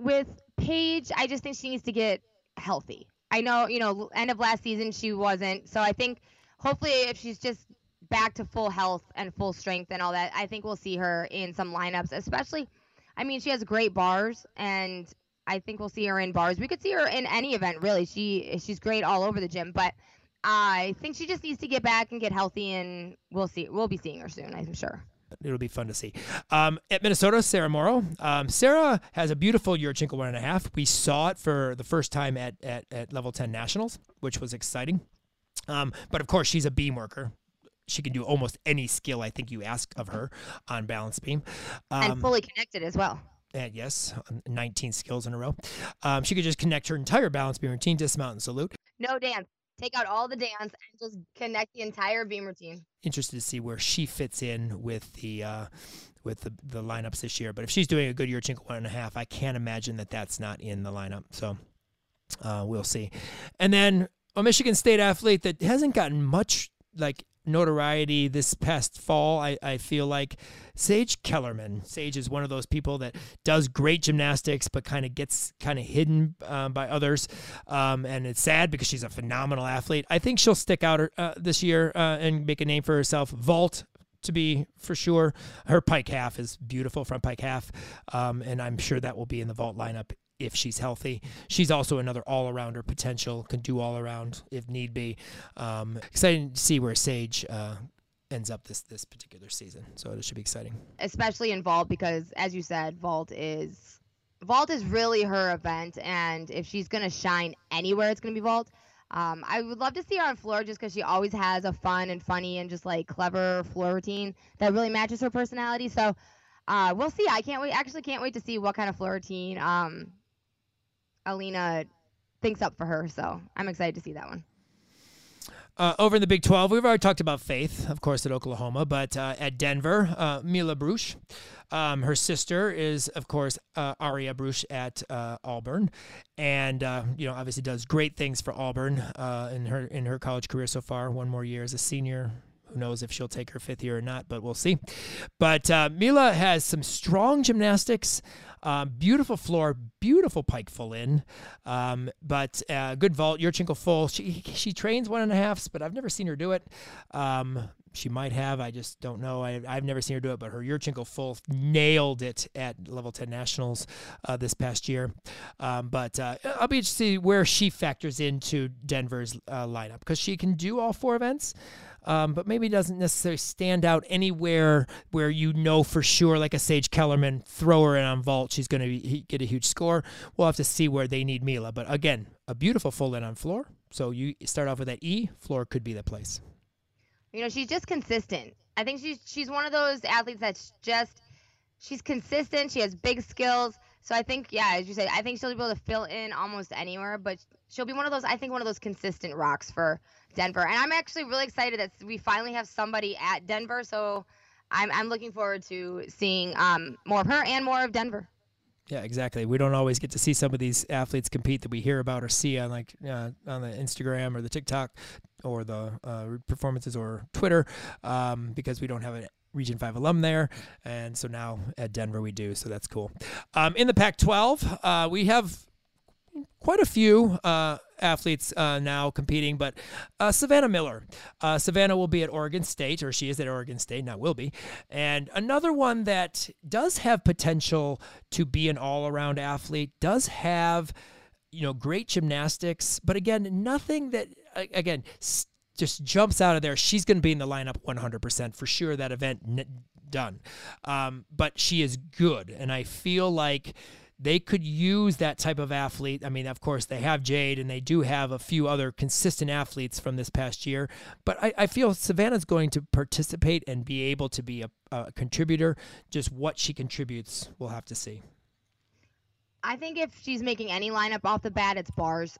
With Paige, I just think she needs to get healthy. I know, you know, end of last season she wasn't. So I think hopefully if she's just back to full health and full strength and all that, I think we'll see her in some lineups, especially I mean, she has great bars and I think we'll see her in bars. We could see her in any event really. She she's great all over the gym, but I think she just needs to get back and get healthy and we'll see we'll be seeing her soon, I'm sure. It'll be fun to see. Um, at Minnesota, Sarah Morrow. Um, Sarah has a beautiful Yurchenko one and a half. We saw it for the first time at, at, at level 10 nationals, which was exciting. Um, but of course, she's a beam worker. She can do almost any skill I think you ask of her on balance beam. Um, and fully connected as well. And yes, 19 skills in a row. Um, she could just connect her entire balance beam routine, to dismount, and salute. No dance. Take out all the dance and just connect the entire beam routine. Interested to see where she fits in with the uh, with the, the lineups this year. But if she's doing a good Yurchenko one and a half, I can't imagine that that's not in the lineup. So uh, we'll see. And then a Michigan State athlete that hasn't gotten much like notoriety this past fall. I, I feel like Sage Kellerman. Sage is one of those people that does great gymnastics, but kind of gets kind of hidden um, by others. Um, and it's sad because she's a phenomenal athlete. I think she'll stick out uh, this year uh, and make a name for herself. Vault to be for sure. Her pike half is beautiful, front pike half, um, and I'm sure that will be in the vault lineup if she's healthy. She's also another all arounder potential, can do all around if need be. Um, to see where Sage uh, ends up this this particular season. So it should be exciting, especially in vault because, as you said, vault is vault is really her event, and if she's gonna shine anywhere, it's gonna be vault. Um, I would love to see her on floor just because she always has a fun and funny and just like clever floor routine that really matches her personality. So uh, we'll see. I can't wait. Actually, can't wait to see what kind of floor routine um, Alina thinks up for her. So I'm excited to see that one. Uh, over in the Big 12, we've already talked about Faith, of course, at Oklahoma, but uh, at Denver, uh, Mila Brusch. Um, her sister is, of course, uh, Aria Brusch at uh, Auburn, and uh, you know obviously does great things for Auburn in her in her college career so far. One more year as a senior, who knows if she'll take her fifth year or not, but we'll see. But uh, Mila has some strong gymnastics. Um, beautiful floor, beautiful pike full in, um, but uh, good vault. Yurchenko full. She she trains one and a halfs, but I've never seen her do it. Um, she might have. I just don't know. I, I've never seen her do it, but her Yurchenko full nailed it at level 10 nationals uh, this past year. Um, but uh, I'll be interested to see where she factors into Denver's uh, lineup because she can do all four events um, but maybe doesn't necessarily stand out anywhere where you know for sure, like a Sage Kellerman, throw her in on vault, she's going to get a huge score. We'll have to see where they need Mila. But again, a beautiful full in on floor. So you start off with that E, floor could be the place. You know, she's just consistent. I think she's she's one of those athletes that's just she's consistent. She has big skills. So I think, yeah, as you say, I think she'll be able to fill in almost anywhere. But she'll be one of those. I think one of those consistent rocks for Denver. And I'm actually really excited that we finally have somebody at Denver. So I'm, I'm looking forward to seeing um, more of her and more of Denver. Yeah, exactly. We don't always get to see some of these athletes compete that we hear about or see on like uh, on the Instagram or the TikTok or the uh, performances or Twitter um, because we don't have a Region 5 alum there. And so now at Denver we do. So that's cool. Um, in the Pac 12, uh, we have quite a few uh, athletes uh, now competing, but uh, Savannah Miller. Uh, Savannah will be at Oregon State, or she is at Oregon State, now will be. And another one that does have potential to be an all around athlete, does have, you know, great gymnastics, but again, nothing that, again, just jumps out of there. She's going to be in the lineup 100% for sure, that event done. Um, but she is good. And I feel like they could use that type of athlete. I mean, of course, they have Jade and they do have a few other consistent athletes from this past year, but I, I feel Savannah's going to participate and be able to be a, a contributor. Just what she contributes, we'll have to see. I think if she's making any lineup off the bat, it's bars.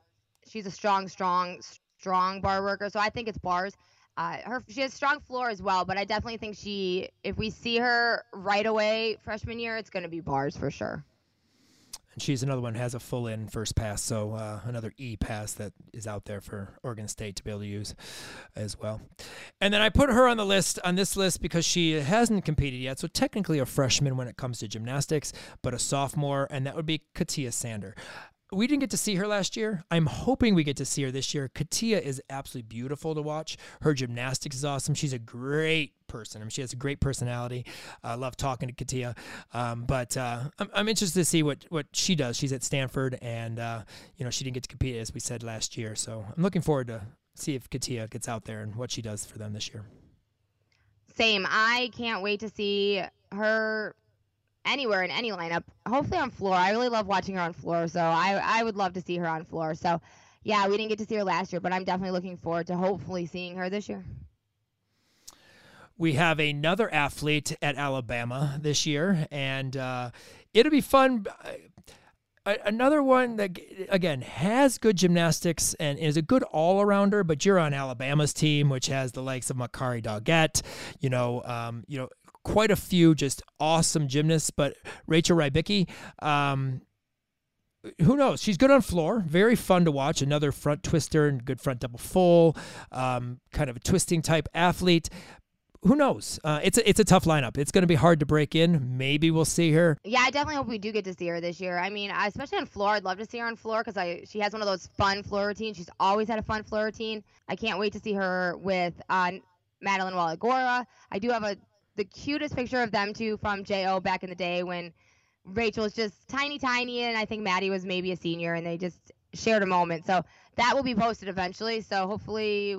She's a strong, strong, strong bar worker, so I think it's bars. Uh, her she has strong floor as well, but I definitely think she, if we see her right away freshman year, it's going to be bars for sure. And she's another one has a full in first pass, so uh, another E pass that is out there for Oregon State to be able to use as well. And then I put her on the list on this list because she hasn't competed yet, so technically a freshman when it comes to gymnastics, but a sophomore, and that would be Katia Sander we didn't get to see her last year. I'm hoping we get to see her this year. Katia is absolutely beautiful to watch. Her gymnastics is awesome. She's a great person. I mean, she has a great personality. I love talking to Katia. Um, but uh, I'm, I'm, interested to see what, what she does. She's at Stanford, and uh, you know she didn't get to compete as we said last year. So I'm looking forward to see if Katia gets out there and what she does for them this year. Same. I can't wait to see her anywhere in any lineup. Hopefully on floor. I really love watching her on floor, so I I would love to see her on floor. So yeah, we didn't get to see her last year, but I'm definitely looking forward to hopefully seeing her this year. We have another athlete at Alabama this year, and uh, it'll be fun. Another one that again has good gymnastics and is a good all-arounder, but you're on Alabama's team, which has the likes of Makarri Doggette, you know, um, you know, quite a few just awesome gymnasts. But Rachel Rybicki, um, who knows? She's good on floor. Very fun to watch. Another front twister and good front double full. Um, kind of a twisting type athlete. Who knows? Uh, it's a it's a tough lineup. It's going to be hard to break in. Maybe we'll see her. Yeah, I definitely hope we do get to see her this year. I mean, especially on floor, I'd love to see her on floor because I she has one of those fun floor routines. She's always had a fun floor routine. I can't wait to see her with uh, Madeline Wallagora. I do have a the cutest picture of them two from Jo back in the day when Rachel was just tiny, tiny, and I think Maddie was maybe a senior, and they just shared a moment. So that will be posted eventually. So hopefully,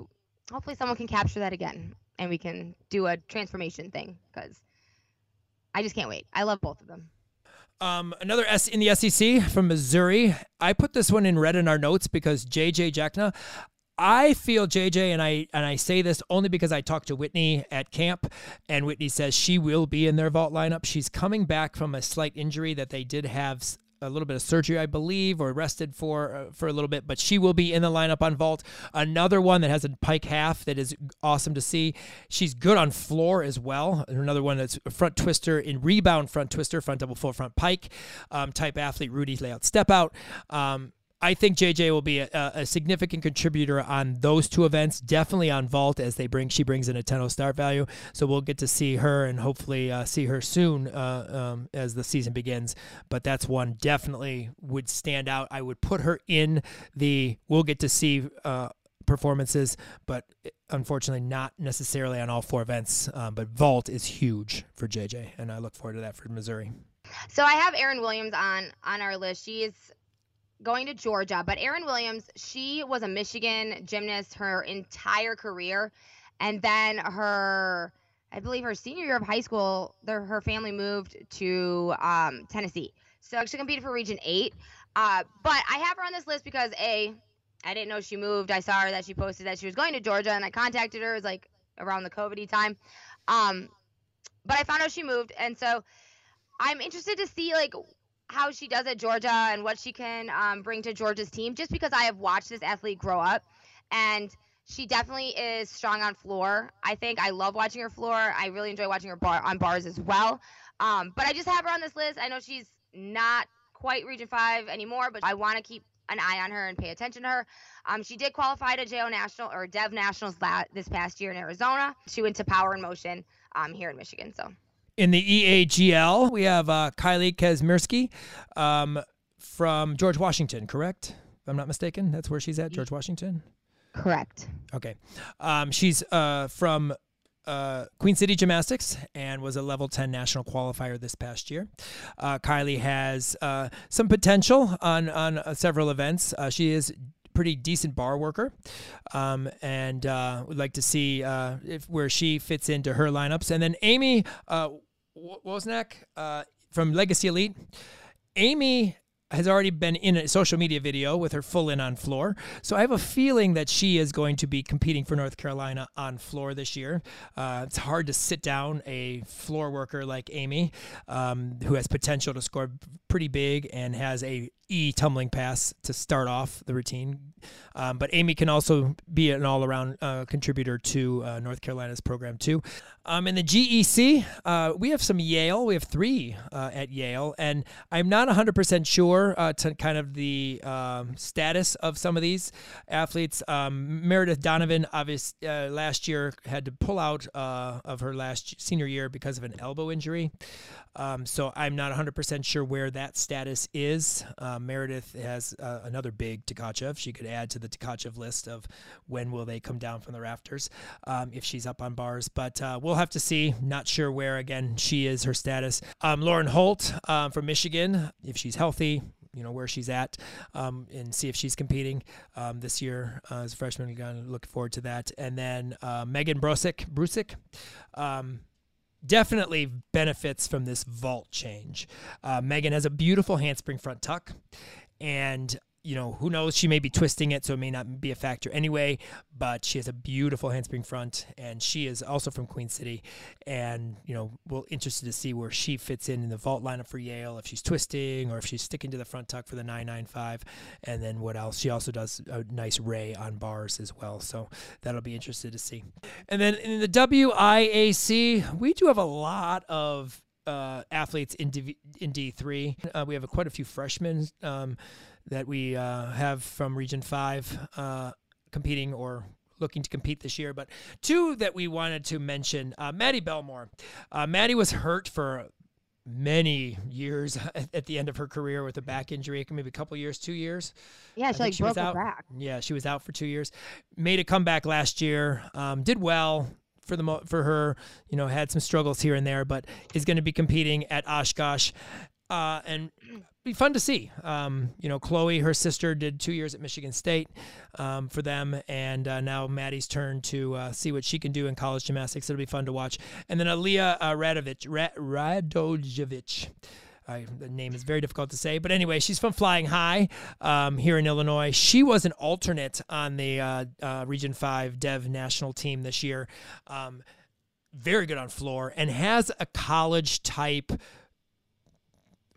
hopefully someone can capture that again, and we can do a transformation thing because I just can't wait. I love both of them. Um, another S in the SEC from Missouri. I put this one in red in our notes because JJ Jackna, I feel JJ, and I and I say this only because I talked to Whitney at camp, and Whitney says she will be in their vault lineup. She's coming back from a slight injury that they did have a little bit of surgery, I believe, or rested for uh, for a little bit, but she will be in the lineup on vault. Another one that has a pike half that is awesome to see. She's good on floor as well. Another one that's a front twister in rebound front twister, front double full front pike um, type athlete. Rudy layout step out. Um, I think JJ will be a, a, significant contributor on those two events. Definitely on vault as they bring she brings in a 10 start value. So we'll get to see her and hopefully uh, see her soon uh, um, as the season begins. But that's one definitely would stand out. I would put her in the. We'll get to see. Uh, performances, but unfortunately not necessarily on all four events. Um, but vault is huge for JJ, and I look forward to that for Missouri. So I have Erin Williams on on our list. She is going to Georgia. But Erin Williams, she was a Michigan gymnast her entire career. And then her, I believe her senior year of high school, her family moved to um, Tennessee. So she competed for Region 8. Uh, but I have her on this list because, A, I didn't know she moved. I saw her that she posted that she was going to Georgia, and I contacted her. It was like around the COVID time. Um, but I found out she moved. And so I'm interested to see, like, how she does at Georgia and what she can um, bring to Georgia's team, just because I have watched this athlete grow up, and she definitely is strong on floor. I think I love watching her floor. I really enjoy watching her bar on bars as well. Um, but I just have her on this list. I know she's not quite Region Five anymore, but I want to keep an eye on her and pay attention to her. Um, she did qualify to JO National or Dev Nationals this past year in Arizona. She went to Power in Motion um, here in Michigan. So in the EAGL, we have uh, Kylie Kazmierski um, from George Washington, correct? If I'm not mistaken, that's where she's at, George Washington? Correct. Okay. Um, she's uh, from uh, Queen City Gymnastics and was a level 10 national qualifier this past year. Uh, Kylie has uh, some potential on, on uh, several events. Uh, she is pretty decent bar worker, um, and uh, would like to see uh, if where she fits into her lineups. And then Amy uh, Wozniak uh, from Legacy Elite. Amy has already been in a social media video with her full in on floor. So I have a feeling that she is going to be competing for North Carolina on floor this year. Uh, it's hard to sit down a floor worker like Amy, um, who has potential to score pretty big and has a E tumbling pass to start off the routine. Um, but Amy can also be an all around uh, contributor to uh, North Carolina's program, too. Um, in the GEC, uh, we have some Yale. We have three uh, at Yale. And I'm not 100% sure uh, to kind of the um, status of some of these athletes. Um, Meredith Donovan, obviously, uh, last year had to pull out of her last senior year because of an elbow injury. Um, so I'm not 100% sure where that status is. Meredith has uh, another big Tkachev. She could add to the Tkachev list of when will they come down from the rafters um, if she's up on bars. But uh, we'll have to see. Not sure where, again, she is, her status. Um, Lauren Holt um, from Michigan, if she's healthy, you know where she's at um, and see if she's competing um, this year uh, as a freshman. We're going to look forward to that. And then uh, Megan Brosick, Brusick, um, definitely benefits from this vault change. Uh, Megan has a beautiful handspring front tuck, and you know, who knows? She may be twisting it, so it may not be a factor anyway. But she has a beautiful handspring front, and she is also from Queen City. And you know, we're interested to see where she fits in in the vault lineup for Yale, if she's twisting or if she's sticking to the front tuck for the 995. And then what else? She also does a nice ray on bars as well, so that'll be interested to see. And then in the WIAC, we do have a lot of uh, athletes in D, in D3. Uh, we have a, quite a few freshmen um, that we uh, have from Region 5 uh, competing or looking to compete this year. But two that we wanted to mention uh, Maddie Belmore. Uh, Maddie was hurt for many years (laughs) at, the end of her career with a back injury, maybe a couple years, two years. Yeah, she like she broke was out. her back. Yeah, she was out for two years. Made a comeback last year. Um, did well for the mo- for her. You know, had some struggles here and there, but is going to be competing at Oshkosh. Uh, and be fun to see. Um, you know, Chloe, her sister, did two years at Michigan State um, for them, and uh, now Maddie's turn to uh, see what she can do in college gymnastics. It'll be fun to watch. And then Aliyah uh, Radovich, Radojevic. I, the name is very difficult to say, but anyway, she's from Flying High um, here in Illinois. She was an alternate on the uh, uh, Region Five Dev national team this year. Um, very good on floor and has a college type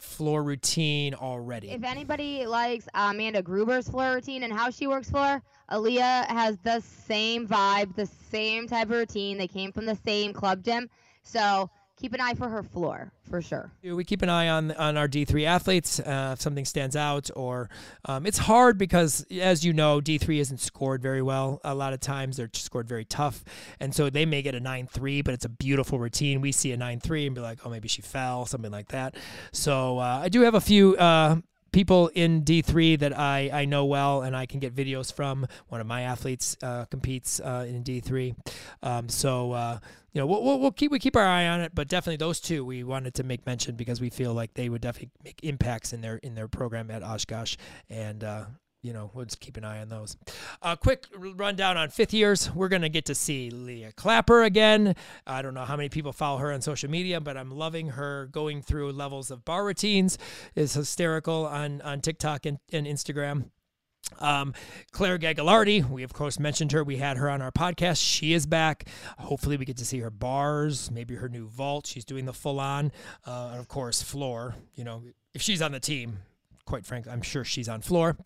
floor routine already. If anybody likes Amanda Gruber's floor routine and how she works floor, Aaliyah has the same vibe, the same type of routine. They came from the same club gym. So keep an eye for her floor for sure. We keep an eye on on our D three athletes. Uh, if something stands out, or um, it's hard because, as you know, D three isn't scored very well. A lot of times they're scored very tough, and so they may get a nine three, but it's a beautiful routine. We see a nine three and be like, oh, maybe she fell, something like that. So uh, I do have a few. Uh, people in D3 that I, I know well and I can get videos from. One of my athletes uh, competes uh, in D3. Um, so, uh, you know, we'll, we'll, keep we keep our eye on it, but definitely those two we wanted to make mention because we feel like they would definitely make impacts in their in their program at Oshkosh, and uh, you know, we'll just keep an eye on those. A uh, quick rundown on fifth years. We're going to get to see Leah Clapper again. I don't know how many people follow her on social media, but I'm loving her going through levels of bar routines. Is hysterical on, on TikTok and, and Instagram. Um, Claire Gagliardi, we of course mentioned her. We had her on our podcast. She is back. Hopefully, we get to see her bars, maybe her new vault. She's doing the full on, uh, and of course, floor. You know, if she's on the team, quite frankly, I'm sure she's on floor.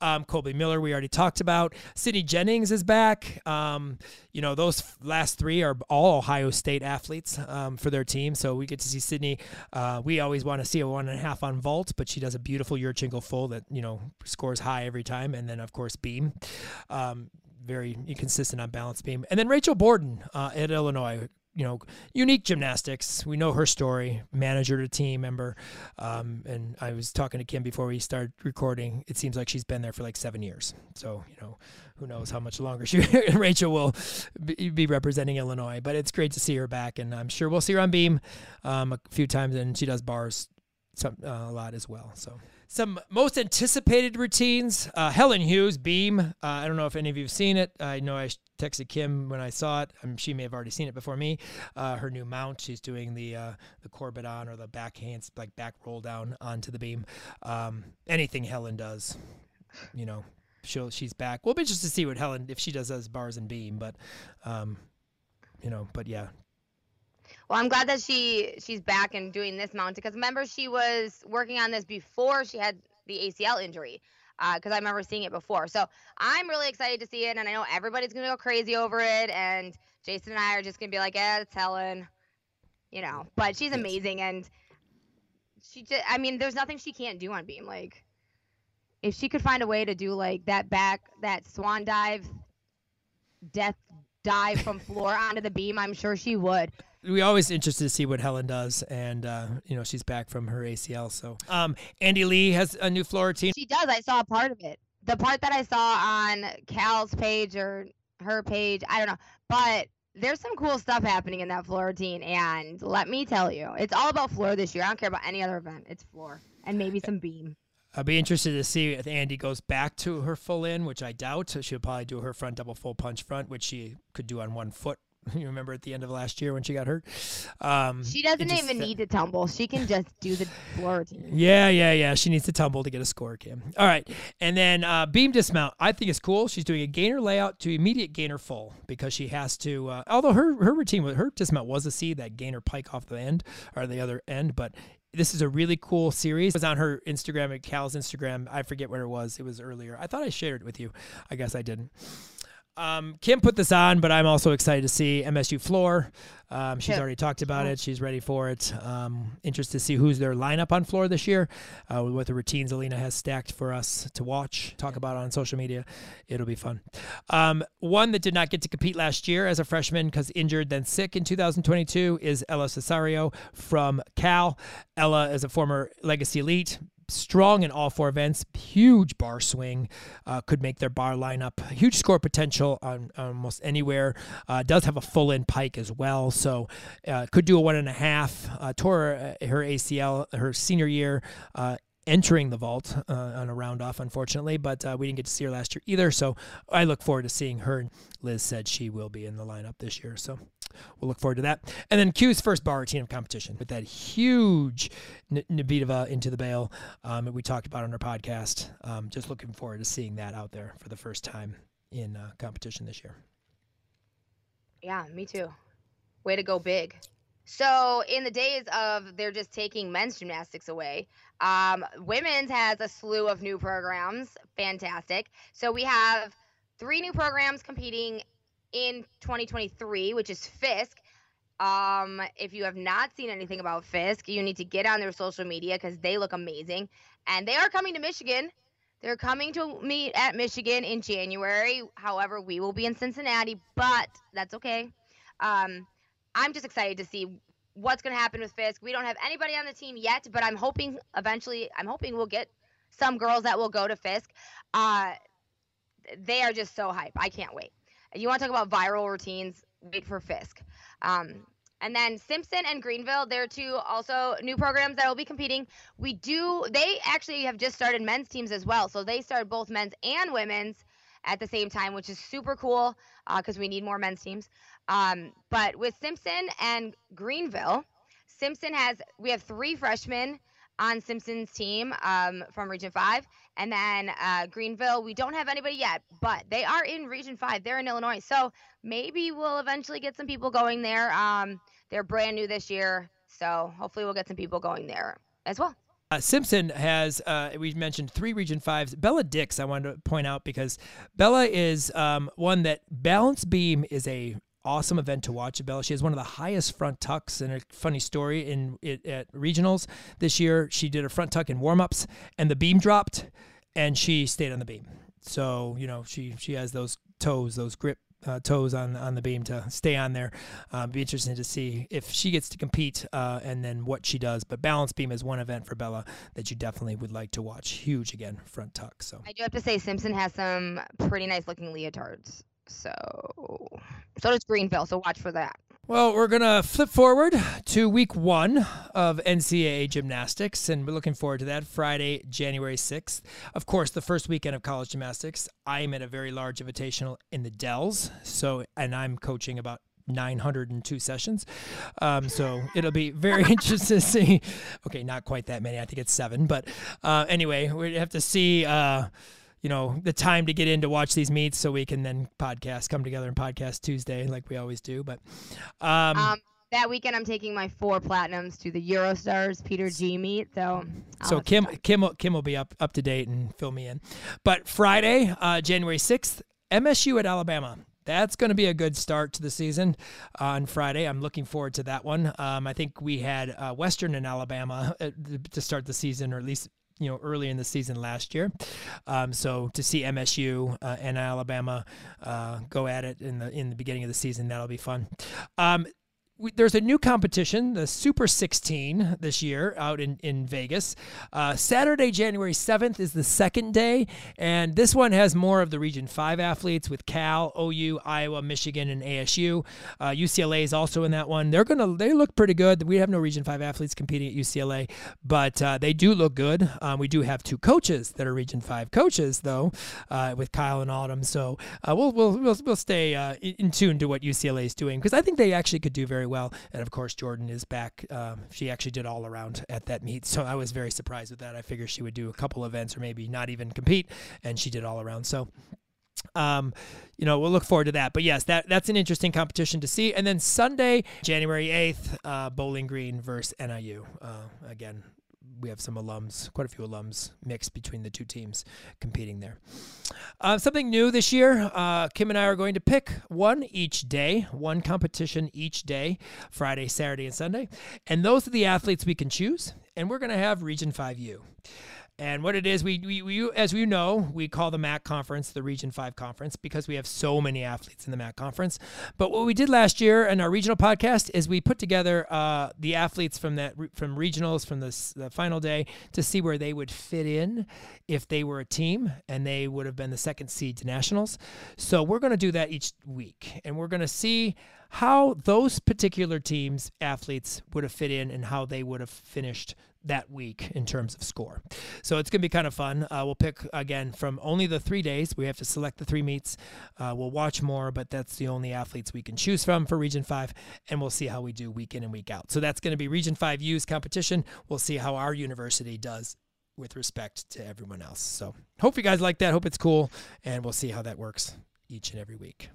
Um, Colby Miller, we already talked about. Sydney Jennings is back. Um, you know, those last three are all Ohio State athletes um, for their team. So we get to see Sydney. Uh, we always want to see a one and a half on vault, but she does a beautiful Yurchenko full that, you know, scores high every time. And then, of course, beam um, very consistent on balance beam. And then Rachel Borden uh, at Illinois, you know, unique gymnastics. We know her story, manager to team member. Um, and I was talking to Kim before we started recording. It seems like she's been there for like seven years. So, you know, who knows how much longer she, (laughs) Rachel will be representing Illinois. But it's great to see her back. And I'm sure we'll see her on beam um, a few times. And she does bars some, uh, a lot as well. So some most anticipated routines. Uh, Helen Hughes, Beam. Uh, I don't know if any of you have seen it. I know I texted Kim when I saw it. Um, she may have already seen it before me. Uh, her new mount. She's doing the uh, the Corbett on or the back hands like back roll down onto the beam. Um, anything Helen does, you know, she'll she's back. We'll be just to see what Helen if she does as bars and beam, but. Um, you know, but yeah, well, I'm glad that she she's back and doing this mount because remember she was working on this before she had the ACL injury. Because uh, I remember seeing it before, so I'm really excited to see it, and I know everybody's gonna go crazy over it, and Jason and I are just gonna be like, "Yeah, it's Helen," you know. But she's amazing, and she just, I mean, there's nothing she can't do on beam. Like, if she could find a way to do like that back, that swan dive, death dive from floor onto the beam, I'm sure she would we always interested to see what Helen does, and uh, you know she's back from her ACL. So, um, Andi Li has a new floor routine. She does. I saw a part of it. The part that I saw on Cal's page or her page, I don't know, but there's some cool stuff happening in that floor routine. And let me tell you, it's all about floor this year. I don't care about any other event. It's floor and maybe some beam. I'll be interested to see if Andy goes back to her full in, which I doubt. She'll probably do her front double full punch front, which she could do on one foot (laughs) You remember at the end of last year when she got hurt? Um, she doesn't just, even need to tumble. She can just do the floor routine. Yeah, yeah, yeah. She needs to tumble to get a score, Kim. All right. And then uh, beam dismount. I think is cool. She's doing a gainer layout to immediate gainer full because she has to, uh, although her, her routine, with her dismount was a C, that gainer pike off the end or the other end, but this is a really cool series. It was on her Instagram, at Cal's Instagram. I forget where it was. It was earlier. I thought I shared it with you. I guess I didn't. Um, Kim put this on, but I'm also excited to see MSU floor. Um, she's Yeah. already talked about it. She's ready for it. Um, interested to see who's their lineup on floor this year. Uh, what the routines Alina has stacked for us to watch, talk about on social media. It'll be fun. Um, one that did not get to compete last year as a freshman because injured, then sick in 2022 is Ella Cesario from Cal. Ella is a former Legacy Elite strong in all four events, huge bar swing, uh, could make their bar lineup, huge score potential on, on almost anywhere. Uh, does have a full in pike as well, so uh, could do a one and a half. Uh, tore uh, her ACL her senior year. Entering the vault uh, on a round off, unfortunately, but uh, we didn't get to see her last year either. So I look forward to seeing her. Liz said she will be in the lineup this year, so we'll look forward to that. And then Q's first bar routine of competition with that huge N- Nabieva into the bail um, that we talked about on our podcast. Um, just looking forward to seeing that out there for the first time in uh, competition this year. Yeah, me too. Way to go big. So, in the days of they're just taking men's gymnastics away, um, women's has a slew of new programs. Fantastic. So, we have three new programs competing in 2023, which is Fisk. Um, if you have not seen anything about Fisk, you need to get on their social media because they look amazing. And they are coming to Michigan. They're coming to meet at Michigan in January. However, we will be in Cincinnati, but that's okay. Um, I'm just excited to see what's going to happen with Fisk. We don't have anybody on the team yet, but I'm hoping eventually, I'm hoping we'll get some girls that will go to Fisk. Uh, they are just so hype. I can't wait. You want to talk about viral routines? Wait for Fisk. Um, and then Simpson and Greenville, they're two also new programs that will be competing. We do, they actually have just started men's teams as well. So they started both men's and women's at the same time, which is super cool because we need more men's teams. Um, but with Simpson and Greenville, Simpson has, we have three freshmen on Simpson's team um, from Region 5. And then uh, Greenville, we don't have anybody yet, but they are in Region 5. They're in Illinois. So maybe we'll eventually get some people going there. Um, they're brand new this year. So hopefully we'll get some people going there as well. Uh, Simpson has, uh, we mentioned three Region 5s. Bella Dix, I wanted to point out because Bella is um, one that Balance Beam is a awesome event to watch. Bella, she has one of the highest front tucks, and a funny story in it, at regionals this year. She did a front tuck in warm ups, and the beam dropped, and she stayed on the beam. So you know she she has those toes, those grip uh, toes on on the beam to stay on there. Uh, be interesting to see if she gets to compete uh, and then what she does. But balance beam is one event for Bella that you definitely would like to watch. Huge again, front tuck. So I do have to say Simpson has some pretty nice looking leotards. So so does Greenville. So watch for that. Well, we're going to flip forward to week one of NCAA gymnastics, and we're looking forward to that Friday, January 6th. Of course, the first weekend of college gymnastics. I'm at a very large invitational in the Dells, so and I'm coaching about 902 sessions. Um, so it'll be very (laughs) interesting to see. Okay, not quite that many. I think it's seven. But uh, anyway, we have to see. Uh, you know the time to get in to watch these meets so we can then podcast come together and podcast tuesday like we always do but um, Um, that weekend I'm taking my four platinums to the Eurostars Peter G meet. So I'll so kim kim will, kim will be up up to date and fill me in but friday uh, january 6th msu at alabama that's going to be a good start to the season uh, on Friday. I'm looking forward to that one. Um, I think we had uh, Western and Alabama uh, to start the season, or at least you know early in the season last year. Um, so to see MSU uh, and Alabama uh, go at it in the in the beginning of the season, that'll be fun. Um, we, there's a new competition, the Super 16 this year out in, in Vegas. Uh, Saturday, January 7th is the second day, and this one has more of the Region 5 athletes with Cal, OU, Iowa, Michigan, and ASU. Uh, UCLA is also in that one. They're gonna they look pretty good. We have no Region 5 athletes competing at UCLA, but uh, they do look good. Um, we do have two coaches that are Region 5 coaches, though, uh, with Kyle and Autumn. So uh, we'll, we'll, we'll, we'll stay uh, in in tune to what UCLA is doing because I think they actually could do very well. And of course, Jordan is back. Um, she actually did all around at that meet, so I was very surprised with that. I figured she would do a couple events or maybe not even compete, and she did all around. So um, you know, we'll look forward to that. But yes, that that's an interesting competition to see. And then Sunday, January eighth, uh, Bowling Green versus NIU. Uh, again, we have some alums, quite a few alums mixed between the two teams competing there. Uh, something new this year uh, Kim and I are going to pick one each day, one competition each day Friday, Saturday, and Sunday. And those are the athletes we can choose. And we're going to have Region 5U. And what it is, we, we, we, as we know, we call the MAC conference the Region 5 conference because we have so many athletes in the MAC conference. But what we did last year in our regional podcast is we put together uh, the athletes from that from regionals from the, the final day to see where they would fit in if they were a team and they would have been the second seed to nationals. So we're going to do that each week and we're going to see how those particular teams athletes would have fit in and how they would have finished that week in terms of score. So it's going to be kind of fun. Uh, we'll pick again from only the three days. We have to select the three meets. Uh, we'll watch more, but that's the only athletes we can choose from for Region 5, and we'll see how we do week in and week out. So that's going to be Region 5 U's competition. We'll see how our university does with respect to everyone else. So hope you guys like that. Hope it's cool, and we'll see how that works each and every week.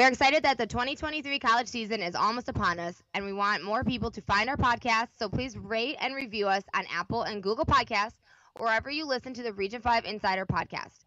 We're excited that the 2023 college season is almost upon us, and we want more people to find our podcast. So please rate and review us on Apple and Google Podcasts, or wherever you listen to the Region 5 Insider podcast.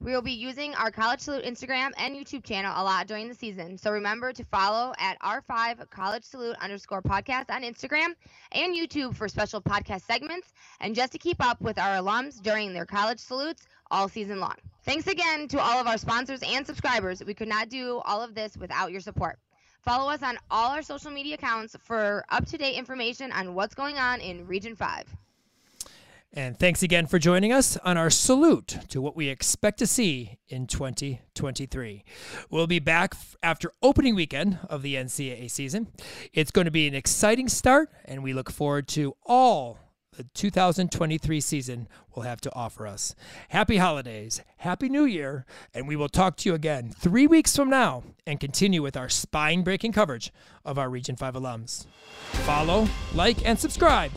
We will be using our College Salute Instagram and YouTube channel a lot during the season, so remember to follow at R5 College Salute underscore podcast on Instagram and YouTube for special podcast segments, and just to keep up with our alums during their college salutes all season long. Thanks again to all of our sponsors and subscribers. We could not do all of this without your support. Follow us on all our social media accounts for up to date information on what's going on in Region 5. And thanks again for joining us on our salute to what we expect to see in 2023. We'll be back after opening weekend of the NCAA season. It's going to be an exciting start, and we look forward to all 2023 season will have to offer us. Happy holidays, happy new year, and we will talk to you again three weeks from now and continue with our spine breaking coverage of our Region 5 alums. Follow, like, and subscribe.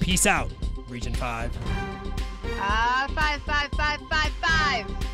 Peace out. Region 5. Ah, uh, five, five, five, five, five.